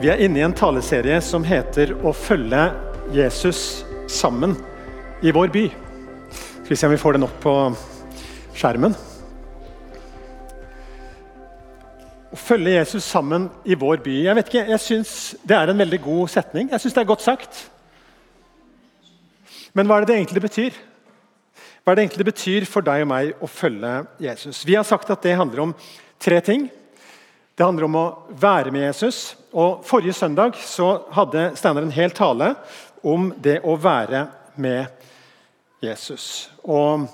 Vi er inne i en taleserie som heter 'Å følge Jesus sammen i vår by'. Skal vi se om vi får den opp på skjermen. Å følge Jesus sammen i vår by. Jeg vet ikke, jeg syns det er en veldig god setning. Jeg syns det er godt sagt. Men hva er det det egentlig betyr? Hva er det egentlig det betyr for deg og meg å følge Jesus? Vi har sagt at det handler om tre ting. Det handler om å være med Jesus. Og Forrige søndag så hadde Steinar en hel tale om det å være med Jesus. Og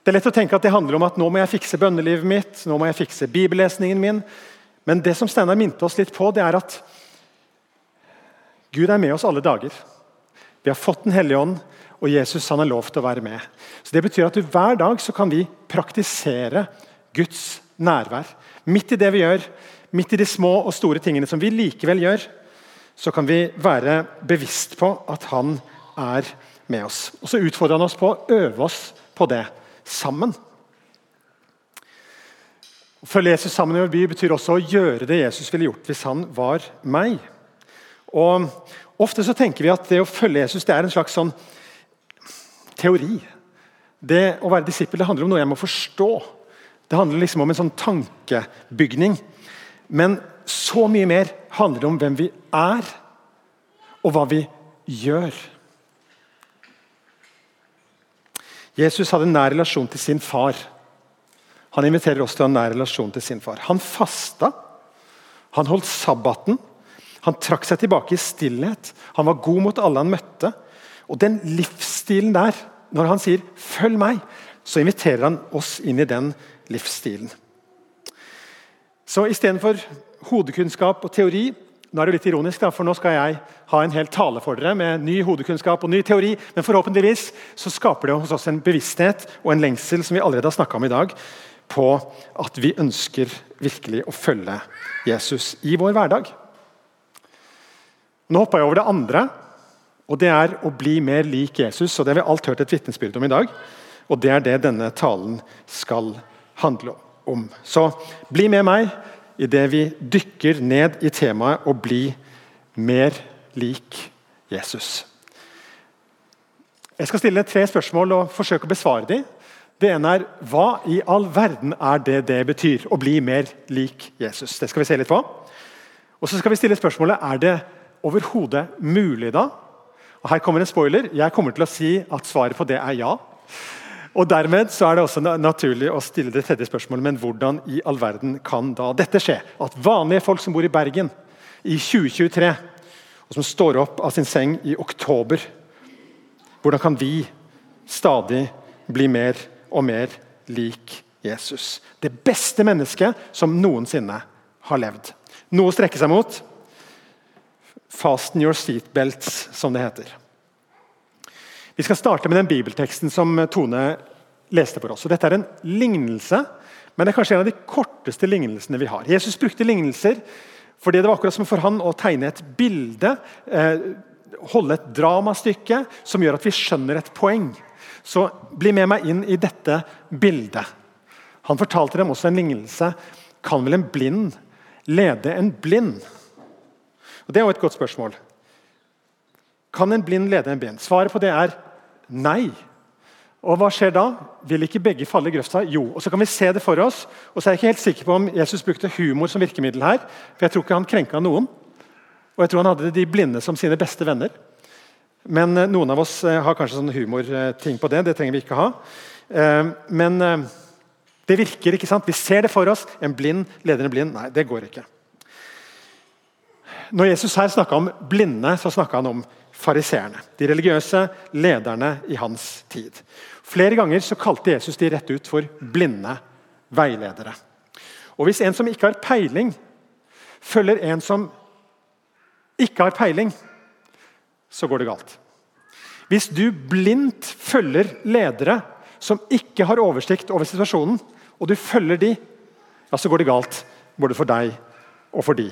Det er lett å tenke at det handler om at nå må jeg fikse bønnelivet mitt, nå må jeg fikse bibellesningen min. Men det som Steinar minte oss litt på, det er at Gud er med oss alle dager. Vi har fått Den hellige ånd, og Jesus han har lov til å være med. Så Det betyr at du, hver dag så kan vi praktisere Guds nærvær. Midt i det vi gjør, midt i de små og store tingene som vi likevel gjør, så kan vi være bevisst på at han er med oss. Og Så utfordrer han oss på å øve oss på det sammen. Å følge Jesus sammen i vår by betyr også å gjøre det Jesus ville gjort hvis han var meg. Og Ofte så tenker vi at det å følge Jesus det er en slags sånn teori. Det å være disippel det handler om noe jeg må forstå. Det handler liksom om en sånn tankebygning. Men så mye mer handler det om hvem vi er, og hva vi gjør. Jesus hadde en nær relasjon til sin far. Han inviterer oss til å ha en nær relasjon til sin far. Han fasta. Han holdt sabbaten. Han trakk seg tilbake i stillhet. Han var god mot alle han møtte. Og Den livsstilen der, når han sier 'følg meg', så inviterer han oss inn i den livsstilen. Så istedenfor hodekunnskap og teori nå er det litt ironisk, da, for nå skal jeg ha en hel tale for dere med ny hodekunnskap og ny teori, men forhåpentligvis så skaper det hos oss en bevissthet og en lengsel som vi allerede har snakka om i dag, på at vi ønsker virkelig å følge Jesus i vår hverdag. Nå hoppa jeg over det andre, og det er å bli mer lik Jesus. og Det har vi alt hørt et vitnesbyrd om i dag, og det er det denne talen skal handle om. Så bli med meg idet vi dykker ned i temaet og bli mer lik Jesus. Jeg skal stille tre spørsmål og forsøke å besvare dem. Det ene er hva i all verden er det det betyr å bli mer lik Jesus? Det skal vi se litt på. Og så skal vi stille spørsmålet er det overhodet mulig da? Og Her kommer en spoiler. Jeg kommer til å si at svaret på det er ja. Og Dermed så er det også naturlig å stille det tredje spørsmålet. Men hvordan i all verden kan da dette skje? At vanlige folk som bor i Bergen i 2023, og som står opp av sin seng i oktober Hvordan kan vi stadig bli mer og mer lik Jesus? Det beste mennesket som noensinne har levd. Noe å strekke seg mot. Fasten your seatbelts, som det heter. Vi skal starte med den bibelteksten som Tone leste for oss. Og dette er en lignelse, men det er kanskje en av de korteste lignelsene vi har. Jesus brukte lignelser fordi det var akkurat som for han å tegne et bilde, eh, holde et dramastykke som gjør at vi skjønner et poeng. Så bli med meg inn i dette bildet. Han fortalte dem også en lignelse. Kan vel en blind lede en blind? Og Det er jo et godt spørsmål. Kan en blind lede en blind? Svaret på det er nei. Og hva skjer da? Vil ikke begge falle i grøfta? Jo. Og Så kan vi se det for oss. Og så er jeg ikke helt sikker på om Jesus brukte humor som virkemiddel her. For jeg tror ikke han krenka noen. Og jeg tror han hadde de blinde som sine beste venner. Men eh, noen av oss eh, har kanskje sånn humorting på det. Det trenger vi ikke ha. Eh, men det virker. ikke sant? Vi ser det for oss. En blind leder en blind. Nei, det går ikke. Når Jesus her snakka om blinde, så snakka han om fariseerne. De religiøse lederne i hans tid. Flere ganger så kalte Jesus de rett ut for blinde veiledere. Og Hvis en som ikke har peiling, følger en som ikke har peiling, så går det galt. Hvis du blindt følger ledere som ikke har oversikt over situasjonen, og du følger de, ja, så går det galt både for deg og for de.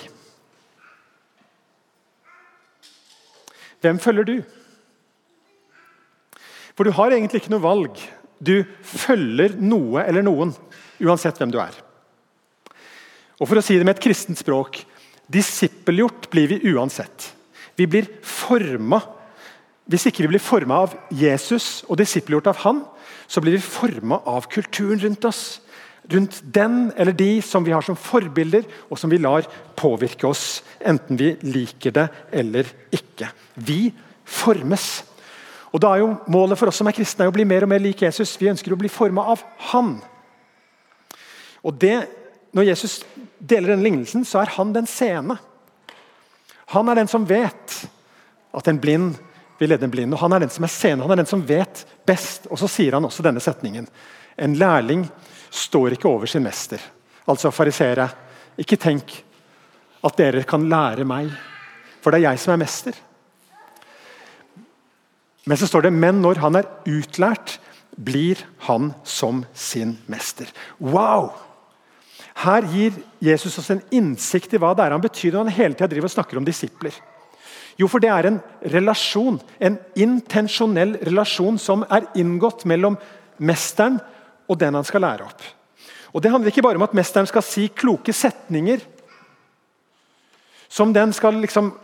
Hvem følger du? For du har egentlig ikke noe valg. Du følger noe eller noen, uansett hvem du er. Og For å si det med et kristent språk Disippelgjort blir vi uansett. Vi blir forma. Hvis ikke vi blir forma av Jesus og disippelgjort av han, så blir vi forma av kulturen rundt oss. Rundt den eller de som vi har som forbilder, og som vi lar påvirke oss. Enten vi liker det eller ikke. Vi formes. Og da er jo Målet for oss som er kristne er å bli mer og mer lik Jesus. Vi ønsker å bli forma av Han. Og det, Når Jesus deler denne lignelsen, så er han den seende. Han er den som vet at en blind vil lede en blind. og Han er den som er seende, han er den som vet best. Og Så sier han også denne setningen. En lærling står ikke over sin mester. Altså fariseere, ikke tenk at dere kan lære meg, for det er jeg som er mester. Men så står det men når han er utlært, blir han som sin mester. Wow! Her gir Jesus oss en innsikt i hva det er han betyr når han hele tida driver og snakker om disipler. Jo, for det er en relasjon, en intensjonell relasjon som er inngått mellom mesteren og den han skal lære opp. Og Det handler ikke bare om at mesteren skal si kloke setninger. Som den skal liksom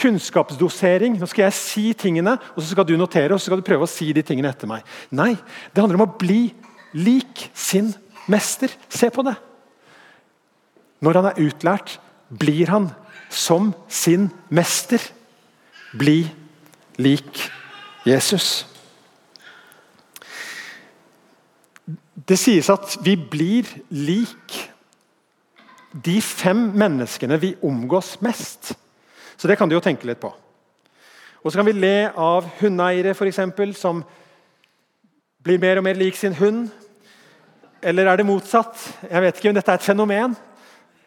kunnskapsdosering. Nå skal jeg si tingene, og så skal du notere og så skal du prøve å si de tingene etter meg. Nei, det handler om å bli lik sin mester. Se på det. Når han er utlært, blir han som sin mester. Bli lik Jesus. Det sies at vi blir lik de fem menneskene vi omgås mest. Så det kan du jo tenke litt på. Og Så kan vi le av hundeeiere eksempel, som blir mer og mer lik sin hund. Eller er det motsatt? Jeg vet ikke, men Dette er et fenomen.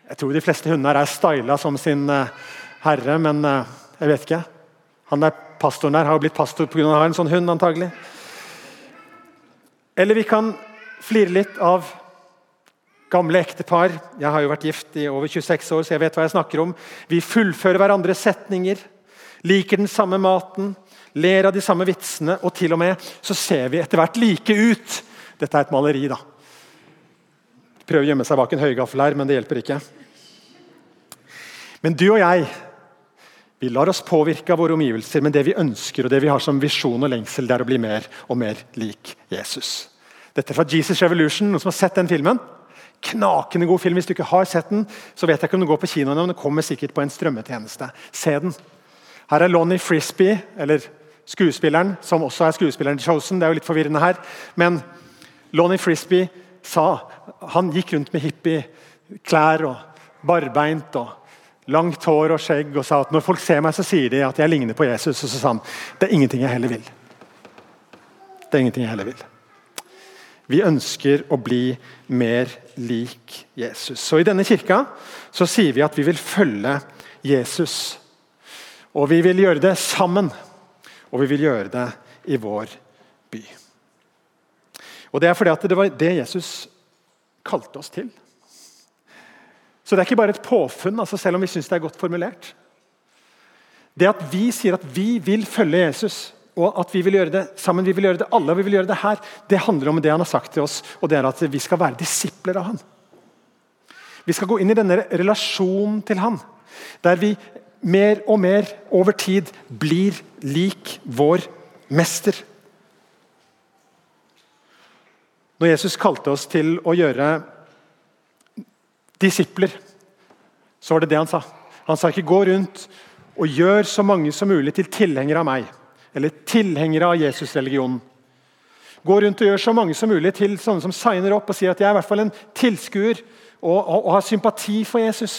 Jeg tror de fleste hunder er styla som sin uh, herre, men uh, jeg vet ikke. Han der pastoren der har jo blitt pastor pga. en sånn hund, antagelig. Eller vi kan flire litt av Gamle ektepar. Jeg har jo vært gift i over 26 år, så jeg vet hva jeg snakker om. Vi fullfører hverandres setninger, liker den samme maten, ler av de samme vitsene, og til og med så ser vi etter hvert like ut. Dette er et maleri, da. Prøver å gjemme seg bak en høygaffel her, men det hjelper ikke. Men du og jeg vi lar oss påvirke av våre omgivelser, men det vi ønsker og det vi har som visjon og lengsel, det er å bli mer og mer lik Jesus. Dette er fra Jesus Revolution. Noen som har sett den filmen? Knakende god film. Hvis du ikke har sett den, så vet jeg ikke om den går på kino, men den kommer sikkert på en strømmetjeneste. Se den. Her er Lonnie Frisbee, eller skuespilleren, som også er skuespilleren i Chosen. Det er jo litt forvirrende her. Men Lonnie Frisbee sa Han gikk rundt med hippieklær og barbeint og langt hår og skjegg og sa at når folk ser meg, så sier de at jeg ligner på Jesus. Og så sa han det er ingenting jeg heller vil. Det er ingenting jeg heller vil. Vi ønsker å bli mer lik Jesus. Så I denne kirka så sier vi at vi vil følge Jesus. Og vi vil gjøre det sammen. Og vi vil gjøre det i vår by. Og Det er fordi at det var det Jesus kalte oss til. Så det er ikke bare et påfunn, altså selv om vi syns det er godt formulert. Det at vi sier at vi vil følge Jesus, og at vi vil gjøre det sammen, vi vil gjøre det alle, vi vil gjøre det her, det handler om det han har sagt til oss, og det er at vi skal være disipler av han. Vi skal gå inn i denne relasjonen til han, der vi mer og mer over tid blir lik vår mester. Når Jesus kalte oss til å gjøre disipler, så var det det han sa. Han sa ikke 'gå rundt og gjør så mange som mulig til tilhengere av meg' eller tilhengere av Jesusreligionen. Gå rundt og gjør så mange som mulig til sånne som signer opp og sier at jeg er i hvert fall en tilskuer og, og, og har sympati for Jesus.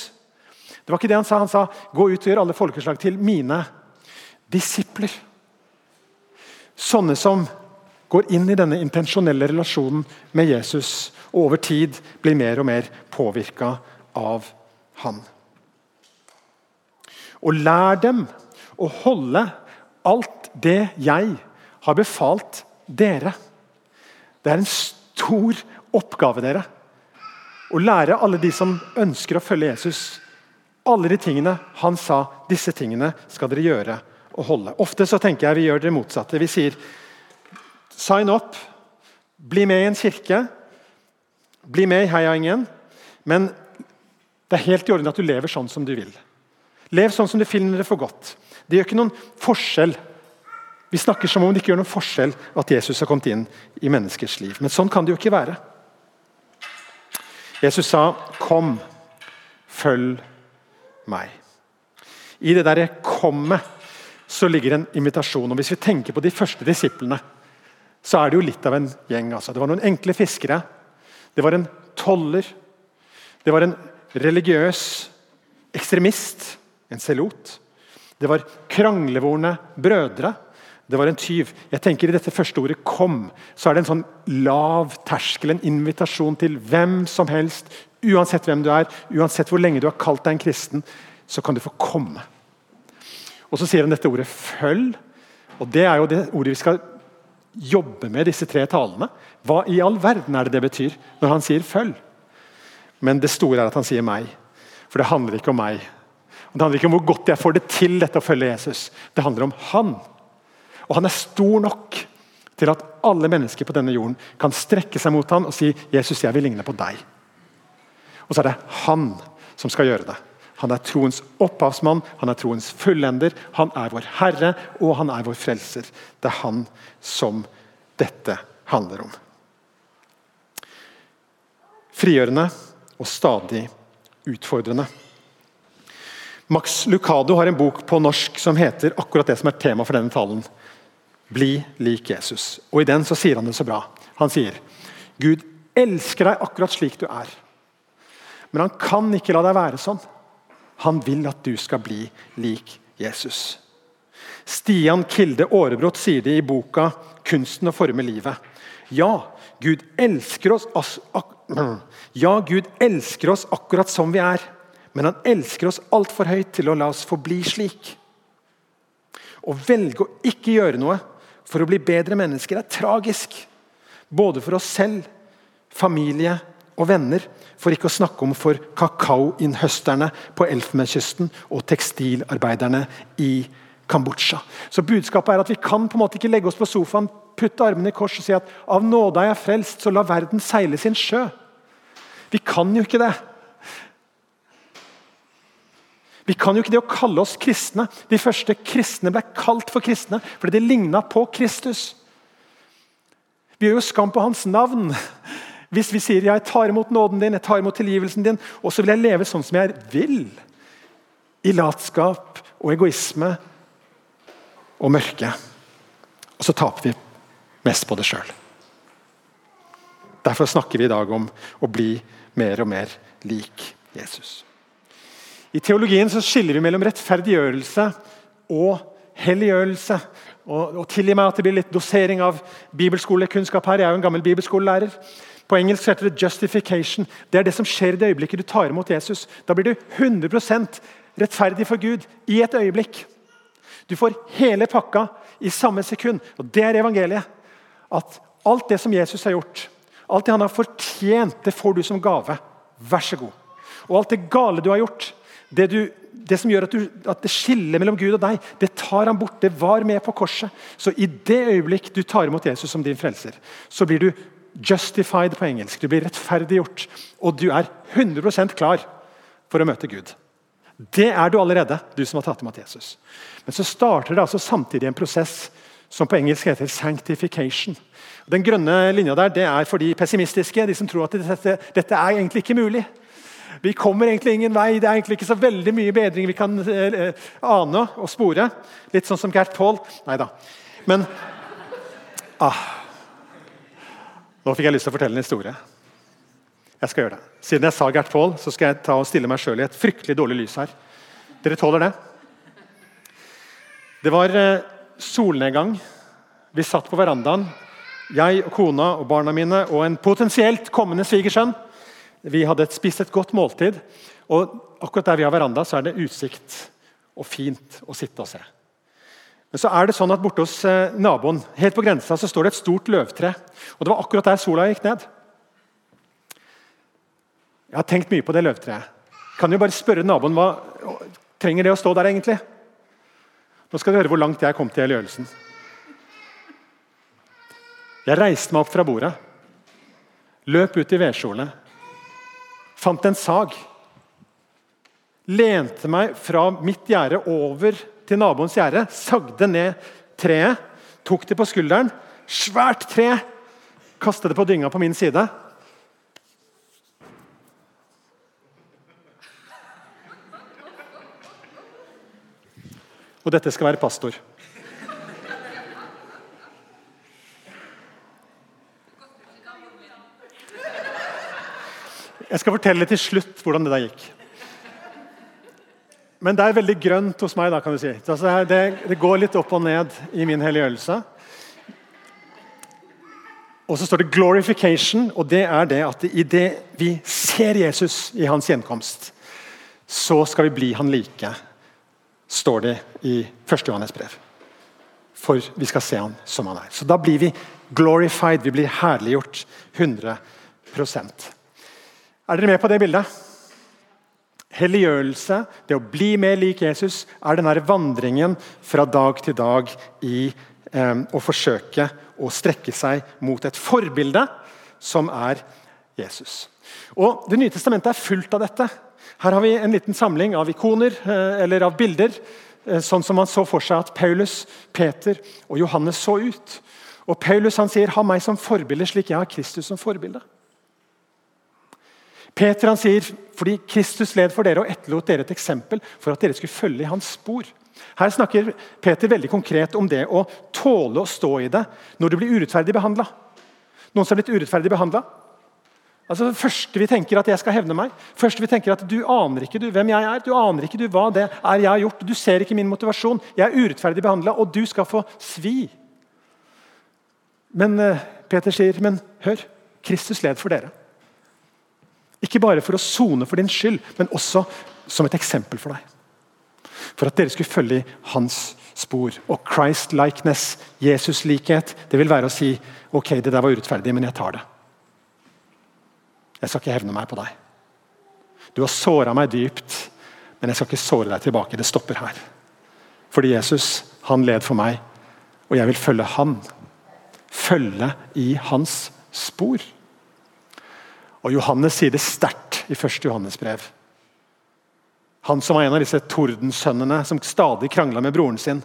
Det var ikke det han sa. Han sa gå ut og gjør alle folkeslag til mine disipler. Sånne som går inn i denne intensjonelle relasjonen med Jesus og over tid blir mer og mer påvirka av han. Og lær dem å holde alt det jeg har befalt dere. Det er en stor oppgave, dere. Å lære alle de som ønsker å følge Jesus, alle de tingene han sa. Disse tingene skal dere gjøre og holde. Ofte så tenker jeg vi gjør det motsatte. Vi sier sign up, bli med i en kirke, bli med i heiagjengen. Men det er helt i orden at du lever sånn som du vil. Lev sånn som du finner det for godt. Det gjør ikke noen forskjell. Vi snakker som om det ikke gjør noen forskjell at Jesus har kommet inn i menneskers liv. Men sånn kan det jo ikke være. Jesus sa, 'Kom, følg meg'. I det derre 'kommet' så ligger en invitasjon. og Hvis vi tenker på de første disiplene, så er det jo litt av en gjeng. Altså. Det var noen enkle fiskere. Det var en toller. Det var en religiøs ekstremist, en selot. Det var kranglevorne brødre. Det var en tyv. Jeg tenker I dette første ordet 'kom' så er det en sånn lav terskel, en invitasjon til hvem som helst. Uansett hvem du er, uansett hvor lenge du har kalt deg en kristen, så kan du få komme. Og Så sier han dette ordet 'følg'. og Det er jo det ordet vi skal jobbe med disse tre talene. Hva i all verden er det det betyr når han sier 'følg'? Men det store er at han sier 'meg'. For det handler ikke om meg. Og Det handler ikke om hvor godt jeg får det til dette å følge Jesus. Det handler om han. Og han er stor nok til at alle mennesker på denne jorden kan strekke seg mot han og si 'Jesus, jeg vil ligne på deg'. Og så er det han som skal gjøre det. Han er troens opphavsmann, han er troens fullender, han er vår Herre og han er vår frelser. Det er han som dette handler om. Frigjørende og stadig utfordrende. Max Lucado har en bok på norsk som heter akkurat det som er tema for denne talen. Bli lik Jesus. Og I den så sier han det så bra. Han sier Gud elsker deg akkurat slik du er. Men han kan ikke la deg være sånn. Han vil at du skal bli lik Jesus. Stian Kilde Aarebrot sier det i boka 'Kunsten å forme livet'. Ja, Gud oss, ja, Gud elsker oss akkurat som vi er. Men han elsker oss altfor høyt til å la oss forbli slik. Å velge å ikke gjøre noe for å bli bedre mennesker er tragisk. Både for oss selv, familie og venner. For ikke å snakke om for kakaoinnhøsterne på Elfenbenskysten og tekstilarbeiderne i Kambodsja. Så Budskapet er at vi kan på en måte ikke legge oss på sofaen, putte armene i kors og si at av nåde er jeg frelst, så la verden seile sin sjø. Vi kan jo ikke det. Vi kan jo ikke det å kalle oss kristne. De første kristne ble kalt for kristne fordi de ligna på Kristus. Vi gjør jo skam på hans navn hvis vi sier jeg tar imot nåden din, jeg tar imot tilgivelsen din, og så vil jeg leve sånn som jeg vil. I latskap og egoisme og mørke. Og så taper vi mest på det sjøl. Derfor snakker vi i dag om å bli mer og mer lik Jesus. I teologien så skiller vi mellom rettferdiggjørelse og helliggjørelse. Og, og Tilgi meg at det blir litt dosering av bibelskolekunnskap her. Jeg er jo en gammel bibelskolelærer. På engelsk heter det 'justification'. Det er det som skjer i det øyeblikket du tar imot Jesus. Da blir du 100% rettferdig for Gud i et øyeblikk. Du får hele pakka i samme sekund. Og Det er evangeliet. At alt det som Jesus har gjort, alt det han har fortjent, det får du som gave. Vær så god. Og alt det gale du har gjort, det, du, det som gjør at, du, at, det skiller mellom Gud og deg, det tar han bort. Det var med på korset. Så i det øyeblikk du tar imot Jesus som din frelser, så blir du justified på engelsk. Du blir rettferdiggjort. Og du er 100% klar for å møte Gud. Det er du allerede, du som har tatt imot Jesus. Men så starter det altså samtidig en prosess som på engelsk heter sanctification. Den grønne linja der, det er for de pessimistiske, de som tror at dette, dette er egentlig ikke mulig. Vi kommer egentlig ingen vei. Det er egentlig ikke så veldig mye bedring vi kan eh, ane og spore. Litt sånn som Gert Paul. Nei da. Men ah, Nå fikk jeg lyst til å fortelle en historie. Jeg skal gjøre det. Siden jeg sa Gert Paul, så skal jeg ta og stille meg sjøl i et fryktelig dårlig lys her. Dere tåler det? Det var eh, solnedgang. Vi satt på verandaen, jeg og kona og barna mine og en potensielt kommende svigersønn. Vi hadde spist et godt måltid. og Akkurat der vi har veranda, så er det utsikt og fint å sitte og se. Men så er det sånn at borte hos eh, naboen helt på grensa, så står det et stort løvtre. Og Det var akkurat der sola gikk ned. Jeg har tenkt mye på det løvtreet. Kan jo bare spørre naboen hva trenger det å stå der egentlig? Nå skal du høre hvor langt jeg kom til i gjørelsen. Jeg reiste meg opp fra bordet, løp ut i vedskjolet Fant en sag. lente meg fra mitt gjerde over til naboens gjerde, sagde ned treet, tok det på skulderen. Svært tre! Kastet det på dynga på min side. Og dette skal være pastor. Jeg skal fortelle til slutt hvordan det der gikk. Men det er veldig grønt hos meg. da, kan du si. Altså, det, går litt opp og ned i min helliggjørelse. Og så står det 'glorification', og det er det at i det vi ser Jesus i hans gjenkomst, så skal vi bli han like, står det i 1. Johannes brev. For vi skal se han som han er. Så da blir vi glorified, vi blir herliggjort 100 Er dere med på det bildet? Helliggjørelse, det å bli mer lik Jesus, er denne vandringen fra dag til dag i eh, å forsøke å strekke seg mot et forbilde som er Jesus. Og Det nye testamentet er fullt av dette. Her har vi en liten samling av ikoner eh, eller av bilder, eh, sånn som man så for seg at Paulus, Peter og Johannes så ut. Og Paulus han sier 'ha meg som forbilde slik jeg har Kristus som forbilde'. Peter han sier fordi Kristus led for dere og etterlot dere et eksempel for at dere skulle følge i hans spor. Her snakker Peter veldig konkret om det å tåle å stå i det når du blir urettferdig behandla. Noen som har blitt urettferdig behandla. Altså, det første vi tenker at jeg skal hevne meg. første vi tenker at Du aner ikke du, hvem jeg er, du aner ikke du hva det er jeg har gjort. Du ser ikke min motivasjon. Jeg er urettferdig behandla, og du skal få svi. Men uh, Peter sier, men hør, Kristus led for dere. Ikke bare for å sone for din skyld, men også som et eksempel for deg for at dere skulle følge i hans spor. Og Christ-likeness, Jesus-likhet, det vil være å si ok, det der var urettferdig, men jeg tar det. Jeg skal ikke hevne meg på deg. Du har såra meg dypt, men jeg skal ikke såre deg tilbake. Det stopper her. Fordi Jesus, han led for meg, og jeg vil følge han. Følge i hans spor. Og Johannes sier det sterkt i 1. Johannes brev. Han som var en av disse tordensønnene som stadig krangla med broren sin.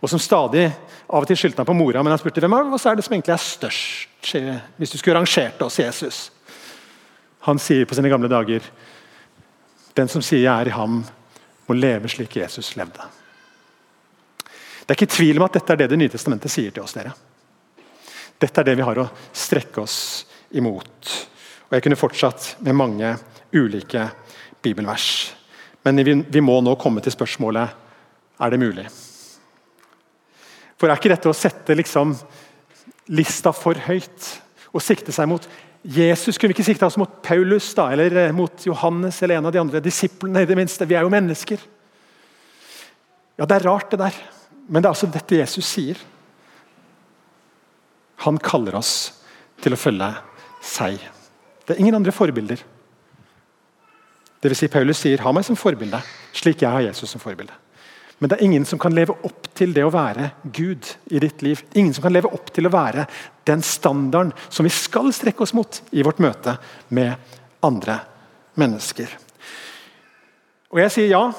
Og som stadig av og til skyldte han på mora, men han spurte hvem av oss er det som egentlig er størst. Hvis du skulle rangert oss, Jesus. Han sier på sine gamle dager Den som sier 'jeg er i ham', må leve slik Jesus levde. Det er ikke tvil om at dette er det Det nye testamentet sier til oss. dere. Dette er det vi har å strekke oss imot. Og Jeg kunne fortsatt med mange ulike bibelvers. Men vi, vi må nå komme til spørsmålet er det mulig. For er ikke dette å sette liksom lista for høyt og sikte seg mot Jesus? Kunne vi ikke sikte oss mot Paulus da, eller eh, mot Johannes eller en av de andre disiplene? i det minste? Vi er jo mennesker. Ja, Det er rart, det der. Men det er altså dette Jesus sier. Han kaller oss til å følge seg. Det er ingen andre forbilder. Det vil si, Paulus sier 'ha meg som forbilde', slik jeg har Jesus som forbilde. Men det er ingen som kan leve opp til det å være Gud i ditt liv. Ingen som kan leve opp til å være den standarden som vi skal strekke oss mot i vårt møte med andre mennesker. Og jeg sier ja.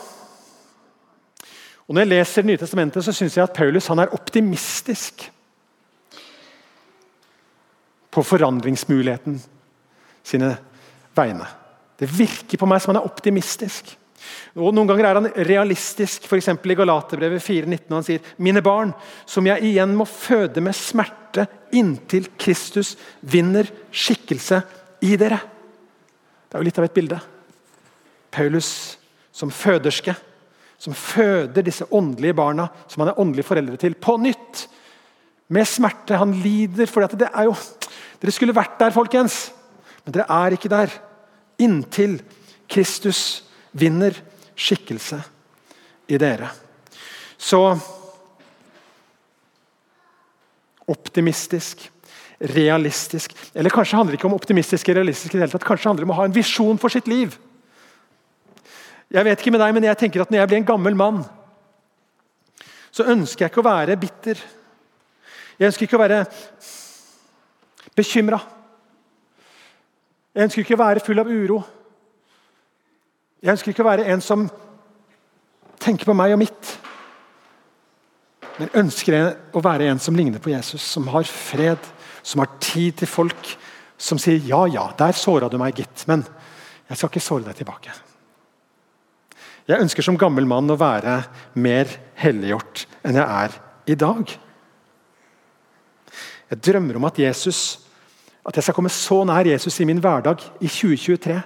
Og Når jeg leser Det Nye testamentet, så syns jeg at Paulus er optimistisk på forandringsmuligheten sine vegne. Det virker på meg som han er optimistisk. Og Noen ganger er han realistisk, f.eks. i Galaterbrevet 4,19. Han sier mine barn, som jeg igjen må føde med smerte inntil Kristus vinner skikkelse i dere. Det er jo litt av et bilde. Paulus som føderske, som føder disse åndelige barna som han er åndelige foreldre til, på nytt. Med smerte. Han lider for det er jo Dere skulle vært der, folkens, men dere er ikke der inntil Kristus vinner skikkelse i dere. Så optimistisk, realistisk Eller kanskje handler det ikke om optimistisk eller realistisk i det hele tatt. Kanskje handler det om å ha en visjon for sitt liv. Jeg vet ikke med deg, men jeg tenker at Når jeg blir en gammel mann, så ønsker jeg ikke å være bitter. Jeg ønsker ikke å være bekymra. Jeg ønsker ikke å være full av uro. Jeg ønsker ikke å være en som tenker på meg og mitt. Men ønsker jeg å være en som ligner på Jesus, som har fred, som har tid til folk. Som sier 'ja, ja, der såra du meg, gitt', men jeg skal ikke såre deg tilbake. Jeg ønsker som gammel mann å være mer helliggjort enn jeg er i dag. Jeg drømmer om at Jesus, at jeg skal komme så nær Jesus i min hverdag i 2023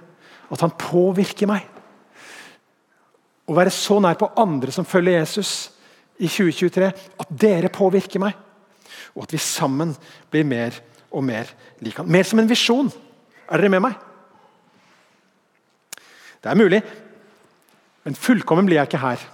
at han påvirker meg. Å være så nær på andre som følger Jesus i 2023, at dere påvirker meg. Og at vi sammen blir mer og mer lik han. Mer som en visjon. Er dere med meg? Det er mulig, men fullkommen blir jeg ikke her.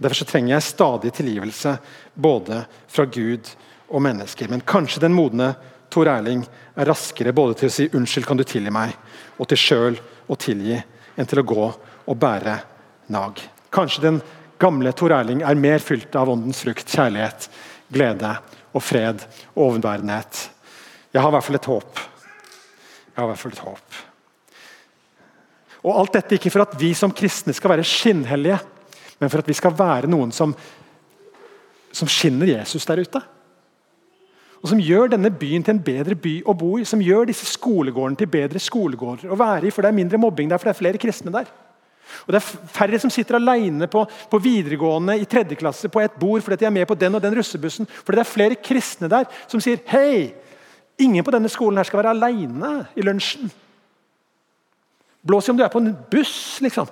Derfor trenger jeg stadig tilgivelse, både fra Gud og mennesker. Men kanskje den modne Tor Erling er raskere både til å si 'unnskyld, kan du tilgi meg', og til sjøl å tilgi, enn til å gå og bære nag. Kanskje den gamle Tor Erling er mer fylt av åndens frukt, kjærlighet, glede og fred og overbærenhet. Jeg har i hvert fall et håp. Jeg har i hvert fall et håp. Og Alt dette ikke for at vi som kristne skal være skinnhellige, men for at vi skal være noen som, som skinner Jesus der ute og som gjør denne byen til en bedre by å bo i. Som gjør disse skolegårdene til bedre skolegårder å være i. For det er mindre mobbing der, for det er flere kristne der. Og Det er færre som sitter alene på, på videregående i tredje klasse på et bord fordi de er med på den og den russebussen. Fordi det er flere kristne der som sier hei, ingen på denne skolen her skal være alene i lunsjen. Blås i om du er på en buss, liksom.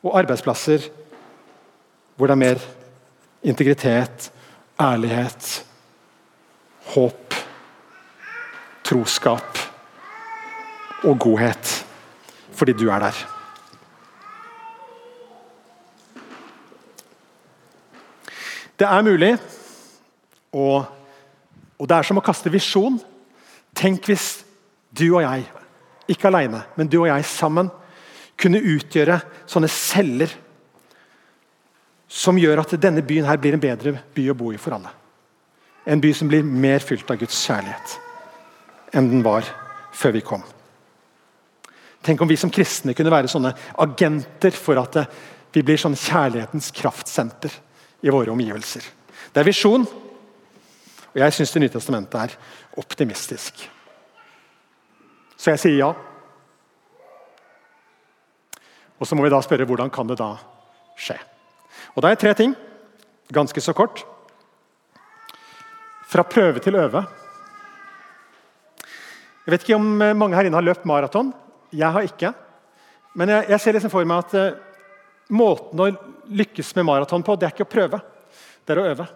Og arbeidsplasser hvor det er mer integritet, ærlighet håp, troskap og godhet fordi du er der. Det er mulig, og, og det er som å kaste visjon. Tenk hvis du og jeg, ikke alene, men du og jeg sammen, kunne utgjøre sånne celler som gjør at denne byen her blir en bedre by å bo i for alle. En by som blir mer fylt av Guds kjærlighet enn den var før vi kom. Tenk om vi som kristne kunne være sånne agenter for at vi blir sånn kjærlighetens kraftsenter i våre omgivelser. Det er visjon, og jeg syns Det nye testamentet er optimistisk. Så jeg sier ja. Og Så må vi da spørre hvordan kan det da skje. Og Da er tre ting, ganske så kort. Fra prøve til øve. Jeg vet ikke om eh, mange her inne har løpt maraton. Jeg har ikke. Men jeg, jeg ser liksom for meg at uh, måten å lykkes med maraton på, det er ikke å prøve. Det er å øve.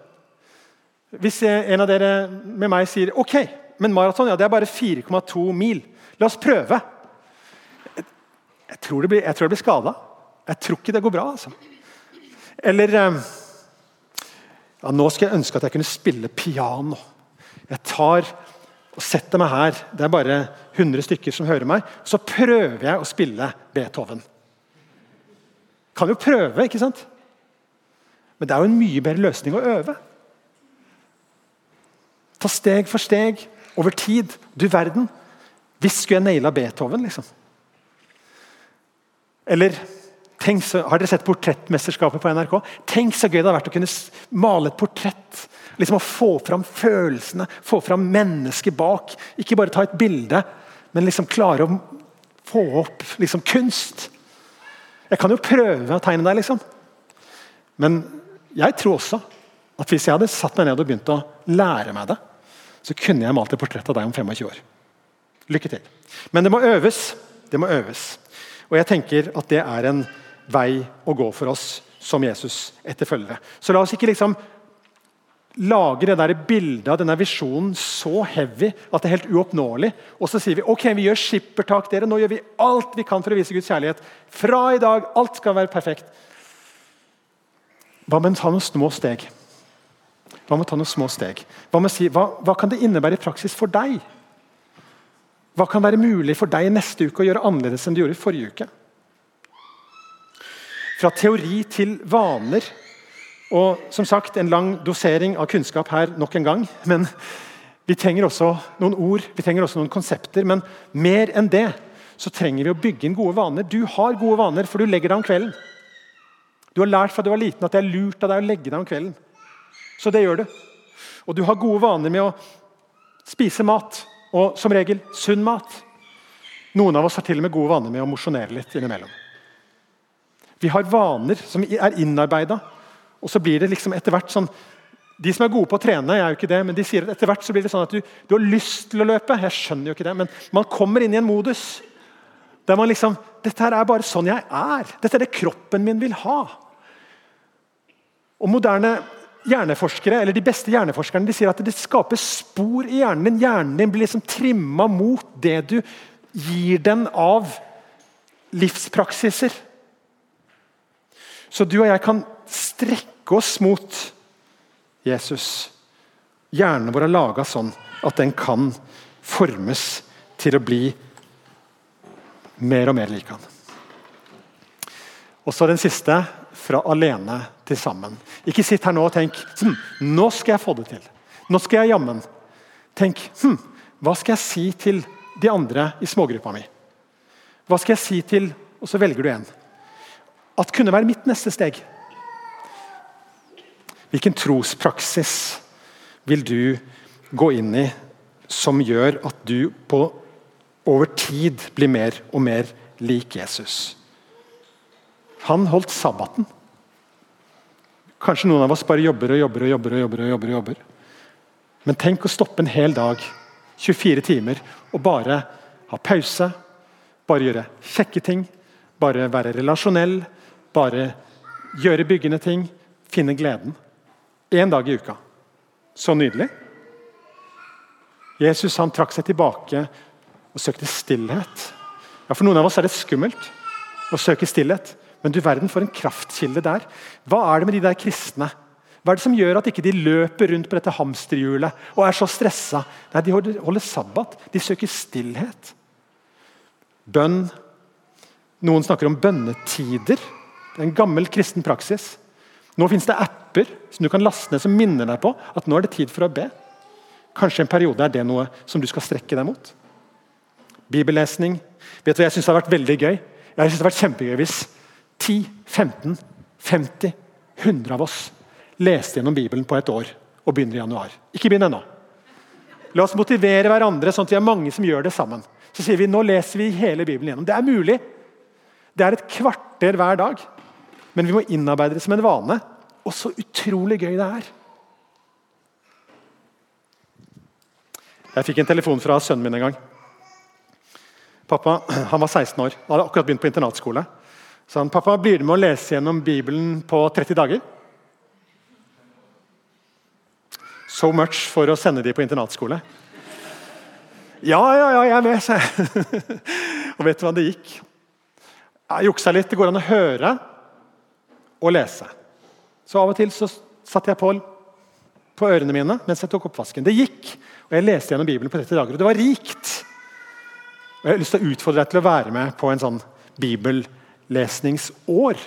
Hvis en av dere med meg sier ok, men maraton ja, det er bare 4,2 mil. La oss prøve. Jeg tror det blir, jeg blir skada. Jeg tror ikke det går bra. altså. Eller uh, ja, Nå skal jeg ønske at jeg kunne spille piano. Jeg tar og setter meg her. Det er bare 100 stykker som hører meg. Så prøver jeg å spille Beethoven. Kan jo prøve, ikke sant? Men det er jo en mye bedre løsning å øve. Ta steg for steg, over tid. Du verden. Hvis skulle jeg naila Beethoven, liksom? Eller så, har dere sett Portrettmesterskapet på NRK? Tenk så gøy det har vært å kunne male et portrett. Liksom Å få fram følelsene, få fram mennesket bak. Ikke bare ta et bilde, men liksom klare å få opp liksom kunst. Jeg kan jo prøve å tegne deg, liksom. Men jeg tror også at hvis jeg hadde satt meg ned og begynt å lære meg det, så kunne jeg malt et portrett av deg om 25 år. Lykke til. Men det må øves. Det må øves. Og jeg tenker at det er en vei å gå for oss som Jesus etterfølgere. Så la oss ikke liksom lage det der bildet av denne visjonen så heavy at det er helt uoppnåelig. Og så sier vi ok, vi gjør skippertak, dere. Nå gjør vi alt vi kan for å vise Guds kjærlighet. Fra i dag. Alt skal være perfekt. Hva med å ta noen små steg? Hva med å ta noen små steg? Hva, med å si, hva, hva kan det innebære i praksis for deg? Hva kan være mulig for deg neste uke å gjøre annerledes enn du gjorde i forrige uke? Fra teori til vaner. Og som sagt, En lang dosering av kunnskap her nok en gang. Men vi trenger også noen ord vi trenger også noen konsepter. Men mer enn det så trenger vi å bygge inn gode vaner. Du har gode vaner, for du legger deg om kvelden. Du har lært fra du var liten at det er lurt av deg å legge deg om kvelden. Så det gjør du. Og du har gode vaner med å spise mat, og som regel sunn mat. Noen av oss har til og med gode vaner med å mosjonere litt innimellom. Vi har vaner som er innarbeida, og så blir det liksom etter hvert sånn de som er gode på å trene, jeg er jo ikke det, men de sier at etter hvert så blir det sånn at du, du, har lyst til å løpe. Jeg skjønner jo ikke det, men man kommer inn i en modus der man liksom Dette her er bare sånn jeg er. Dette er det kroppen min vil ha. Og moderne hjerneforskere, eller De beste hjerneforskerne de sier at det skaper spor i hjernen din. Hjernen din blir liksom trimma mot det du gir den av livspraksiser. Så du og jeg kan strekke oss mot Jesus. Hjernen vår er laga sånn at den kan formes til å bli mer og mer lik han. Og så den siste fra alene til sammen. Ikke sitt her nå og tenk hm, nå skal jeg få det til. Nå skal jeg jammen. Tenk hm, hva skal jeg si til de andre i smågruppa mi? Hva skal jeg si til Og så velger du en. At kunne være mitt neste steg. Hvilken trospraksis vil du gå inn i som gjør at du på over tid blir mer og mer lik Jesus? Han holdt sabbaten. Kanskje noen av oss bare jobber og jobber og jobber. og jobber og jobber, og jobber. Men tenk å stoppe en hel dag, 24 timer, og bare ha pause. Bare gjøre kjekke ting. Bare være relasjonell. Bare gjøre byggende ting. Finne gleden. Én dag i uka. Så nydelig. Jesus han trakk seg tilbake og søkte stillhet. Ja, For noen av oss er det skummelt å søke stillhet. Men du verden for en kraftkilde der. Hva er det med de der kristne? Hva er det som gjør at ikke de løper rundt på dette hamsterhjulet og er så stressa? Nei, De holder sabbat. De søker stillhet. Bønn. Noen snakker om bønnetider. Det er en gammel kristen praksis. Nå fins det apper som du kan laste ned som minner deg på at nå er det tid for å be. Kanskje en periode er det noe som du skal strekke deg mot. Bibellesning. Vet du hva jeg syns har vært veldig gøy? Jeg synes det har vært kjempegøy hvis 10, 15, 50, 100 av oss leste gjennom Bibelen på et år og begynner i januar. Ikke begynn ennå. La oss motivere hverandre sånn at vi er mange som gjør det sammen. Så sier vi nå leser vi hele Bibelen gjennom. Det er mulig. Det er et kvarter hver dag. Men vi må innarbeide det som en vane. Og så utrolig gøy det er. Jeg fikk en telefon fra sønnen min en gang. Pappa han var 16 år, han hadde akkurat begynt på internatskole. Så han, pappa, blir du med å lese gjennom Bibelen på 30 dager? So much for å sende de på internatskole. Ja, ja, ja, jeg er med, sa jeg. og vet du hva det gikk? Jeg juksa litt. Det går an å høre og lese. Så av og til så satte jeg på, på ørene mine mens jeg tok oppvasken. Det gikk, og jeg leste gjennom Bibelen på 30 dager, og det var rikt. Og Jeg har lyst til å utfordre deg til å være med på en sånn bibellesningsår.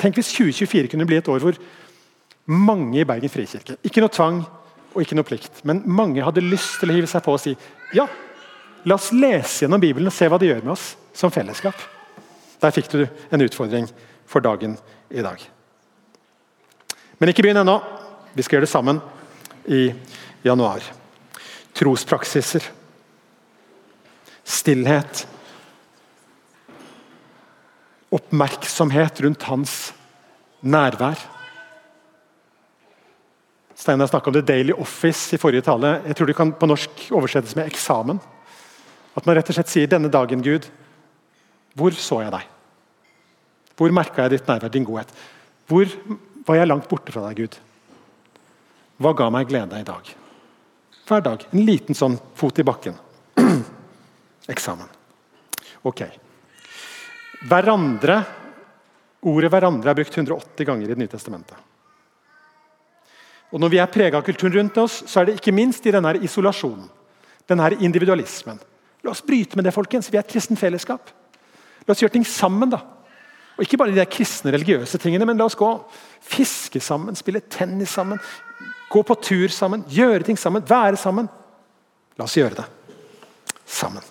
Tenk hvis 2024 kunne bli et år hvor mange i Bergen frikirke Ikke noe tvang og ikke noe plikt, men mange hadde lyst til å hive seg på og si ja, la oss lese gjennom Bibelen og se hva det gjør med oss som fellesskap. Der fikk du en utfordring for dagen i dag. Men ikke begynn ennå. Vi skal gjøre det sammen i januar. Trospraksiser. Stillhet. Oppmerksomhet rundt hans nærvær. Steinar snakka om The Daily Office i forrige tale. Jeg tror det kan på norsk oversettes med eksamen. At man rett og slett sier 'Denne dagen, Gud, hvor så jeg deg?' Hvor merka jeg ditt nærvær, din godhet? Hvor var jeg langt borte fra deg, Gud? Hva ga meg glede i dag? Hver dag. En liten sånn fot i bakken. Eksamen. Ok. Hverandre Ordet 'hverandre' er brukt 180 ganger i Det nye testamentet. Og Når vi er prega av kulturen rundt oss, så er det ikke minst i denne isolasjonen. Denne individualismen. La oss bryte med det, folkens. Vi er et kristent fellesskap. La oss gjøre ting sammen. da. Og Ikke bare de der kristne, religiøse tingene, men la oss gå fiske sammen, spille tennis sammen, gå på tur sammen, gjøre ting sammen, være sammen. La oss gjøre det sammen.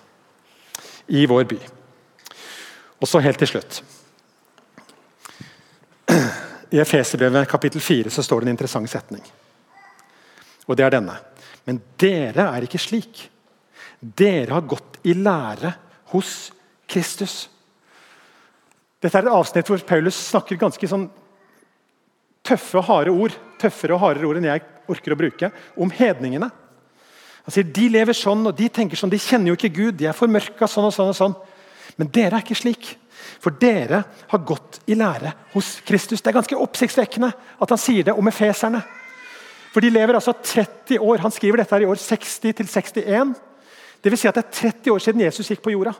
I vår by. Og så helt til slutt. I Efeserbrevet kapittel 4 så står det en interessant setning. Og det er denne. Men dere er ikke slik. Dere har gått i lære hos Kristus. Dette er et avsnitt hvor Paulus snakker ganske sånn tøffe og harde ord tøffere og hardere ord enn jeg orker å bruke, om hedningene. Han sier de lever sånn og de tenker sånn, de kjenner jo ikke Gud, de er formørka sånn og sånn. og sånn. Men dere er ikke slik. For dere har gått i lære hos Kristus. Det er ganske oppsiktsvekkende at han sier det om efeserne. For de lever altså 30 år. Han skriver dette her i år 60 til 61. Det vil si at det er 30 år siden Jesus gikk på jorda.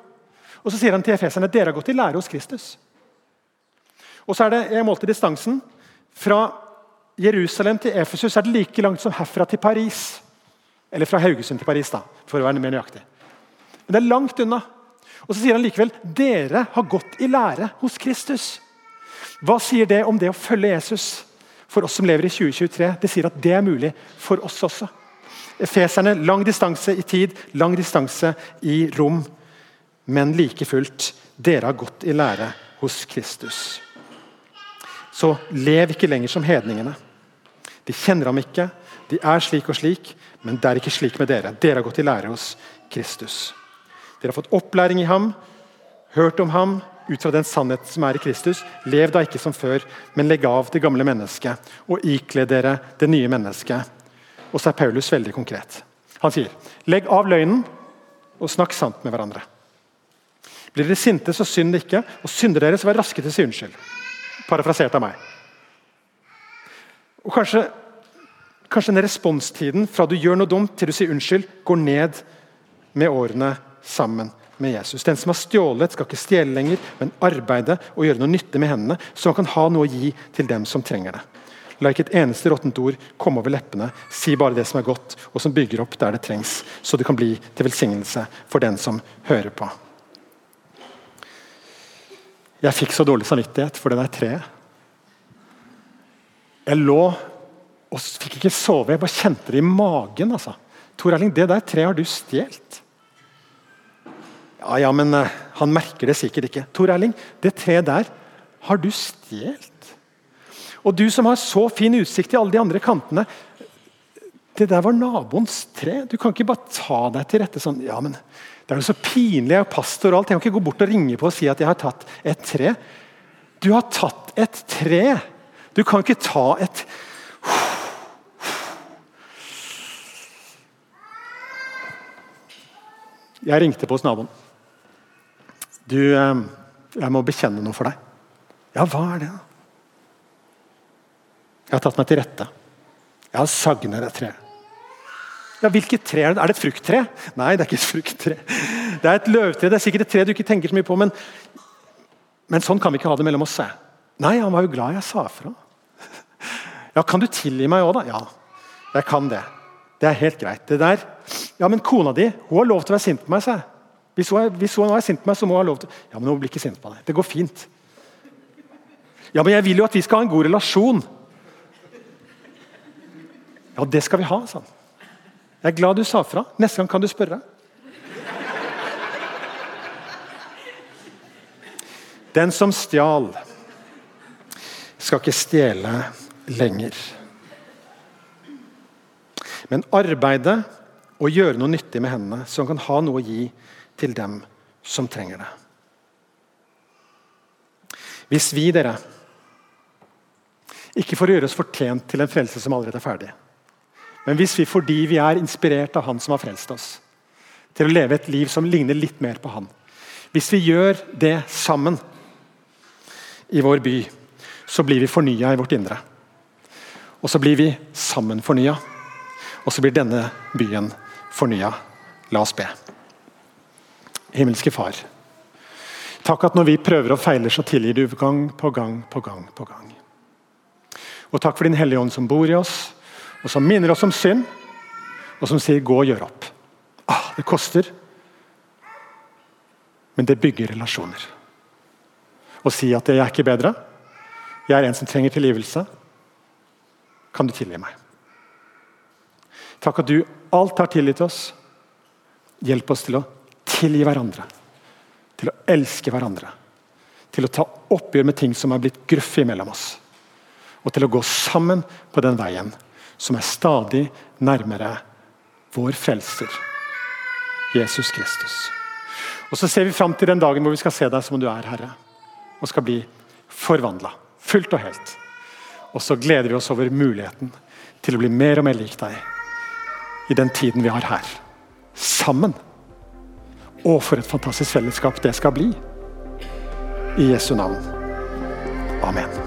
Og Så sier han til efeserne dere har gått i lære hos Kristus. Og så er det, Jeg målte distansen. Fra Jerusalem til Efesus er det like langt som herfra til Paris. Eller fra Haugesund til Paris, da, for å være mer nøyaktig. Men det er langt unna. Og Så sier han likevel dere har gått i lære hos Kristus. Hva sier det om det å følge Jesus for oss som lever i 2023? Det sier at det er mulig for oss også. Efeserne lang distanse i tid, lang distanse i rom. Men like fullt, dere har gått i lære hos Kristus. Så lev ikke lenger som hedningene. De kjenner ham ikke, de er slik og slik, men det er ikke slik med dere. Dere har gått i lære hos Kristus. Dere har fått opplæring i ham, hørt om ham ut fra den sannhet som er i Kristus. Lev da ikke som før, men legg av det gamle mennesket og ikle dere det nye mennesket. Og så er Paulus veldig konkret. Han sier, legg av løgnen og snakk sant med hverandre. Blir dere sinte, så synd ikke, og synder dere, så vær raske til å si unnskyld. Parafrasert av meg. Og kanskje, kanskje den responstiden fra du gjør noe dumt til du sier unnskyld, går ned med årene sammen med Jesus. Den som har stjålet, skal ikke stjele lenger, men arbeide og gjøre noe nytte med hendene, så han kan ha noe å gi til dem som trenger det. La ikke et eneste råttent ord komme over leppene. Si bare det som er godt, og som bygger opp der det trengs, så det kan bli til velsignelse for den som hører på. Jeg fikk så dårlig samvittighet for det der treet. Jeg lå og fikk ikke sove. Jeg bare kjente det i magen. altså. Tor Erling, det der treet har du stjålet. Ja, ja, men uh, han merker det sikkert ikke. Tor Erling, det treet der har du stjålet. Og du som har så fin utsikt til alle de andre kantene. Det der var naboens tre. Du kan ikke bare ta deg til rette sånn. ja, men det er jo så pinlig, jeg er pastor og alt. Jeg kan ikke gå bort og ringe på og si at jeg har tatt et tre. Du har tatt et tre. Du kan ikke ta et Jeg ringte på hos naboen. Du, eh, jeg må bekjenne noe for deg. Ja, hva er det? da? Jeg har tatt meg til rette. Jeg har sagnet et tre. Ja, Hvilket tre er det? Er det et frukttre? Nei, det er ikke et frukttre. Det er et løvtre. Det er sikkert et tre du ikke tenker så mye på, men, men sånn kan vi ikke ha det mellom oss. Nei, han var jo glad jeg sa fra. Ja, Kan du tilgi meg òg, da? Ja, jeg kan det. Det er helt greit. Det der Ja, men kona di hun har lov til å være sint på meg, sa jeg. Hvis hun, er, hvis hun er sint på meg, så må hun ha lov til Ja, men hun blir ikke sint på deg. Det går fint. Ja, men jeg vil jo at vi skal ha en god relasjon. Ja, det skal vi ha, sa han. Jeg er glad du sa fra. Neste gang kan du spørre. Den som stjal, skal ikke stjele lenger. Men arbeide og gjøre noe nyttig med hendene, så han kan ha noe å gi til dem som trenger det. Hvis vi, dere, ikke får gjøre oss fortjent til en frelse som allerede er ferdig, men hvis vi fordi vi er inspirert av Han som har frelst oss, til å leve et liv som ligner litt mer på Han Hvis vi gjør det sammen i vår by, så blir vi fornya i vårt indre. Og så blir vi sammen fornya. Og så blir denne byen fornya. La oss be. Himmelske Far. Takk at når vi prøver og feiler, så tilgir du gang på gang på gang. på gang. Og takk for Din Hellige Ånd som bor i oss, og som minner oss om synd, og som sier 'gå og gjør opp'. Ah, det koster, men det bygger relasjoner. Å si at 'jeg er ikke bedre', jeg er en som trenger tilgivelse, kan du tilgi meg? Takk at du alt har tilgitt oss. Hjelp oss til å tilgi hverandre, til å elske hverandre, til å ta oppgjør med ting som er blitt gruffe mellom oss. Og til å gå sammen på den veien som er stadig nærmere vår frelser, Jesus Kristus. Og Så ser vi fram til den dagen hvor vi skal se deg som du er, Herre. Og skal bli forvandla, fullt og helt. Og så gleder vi oss over muligheten til å bli mer og mer lik deg i den tiden vi har her. Sammen. Og for et fantastisk fellesskap det skal bli. I Jesu navn. Amen.